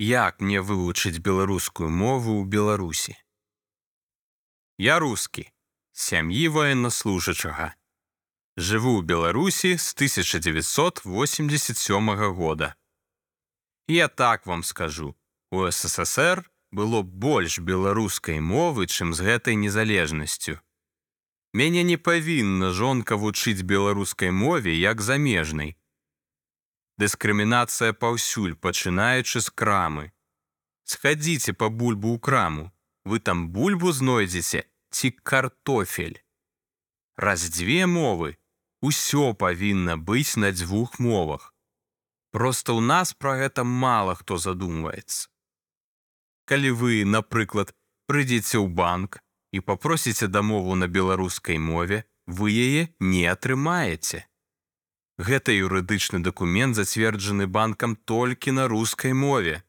Як мне вывучыць беларускую мову ў Беларусі? Я рускі, сям'і военнослужачага. Жыву ў Беларусі з 1987 года. Я так вам скажу, у ССР было больш беларускай мовы, чым з гэтай незалежнасцю. Мяне не павінна жонка вучыць беларускай мове як замежнай. Дыскрымінацыя паўсюль, пачынаючы з крамы. Схадзіце па бульбу ў краму, вы там бульбу знойдзеце ці картофель. Раз дзве мовы, усё павінна быць на дзвюх мовах. Проста ў нас пра гэта мала хто задумваецца. Калі вы, напрыклад, прыйдзеце ў банк і папросіце дамову на беларускай мове, вы яе не атрымаеце. Гэта юрыдычны дакумент зацверджаны банкам толькі на рускай мове.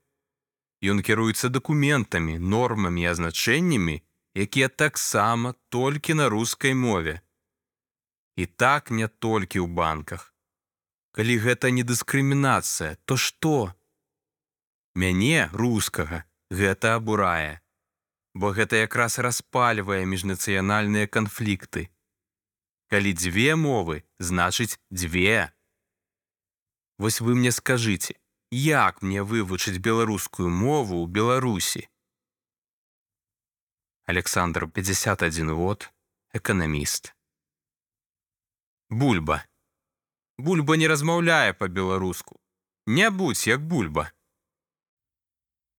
Ён кіруецца дакументамі, нормамі і азначэннямі, якія таксама толькі на рускай мове. І так не толькі ў банках. Калі гэта не дыскрымінацыя, то што? Мяне рускага гэта абурае, бо гэта якраз распальвае міжнацыянальныя канфлікты. Калі дзве мовы, значыць дзве. Вось вы мне скажыце, як мне вывучыць беларускую мову ў Беларусі? Александр 51 год, эканаміст. Бульба. Бульба не размаўляе па-беларуску. Не будзь як бульба.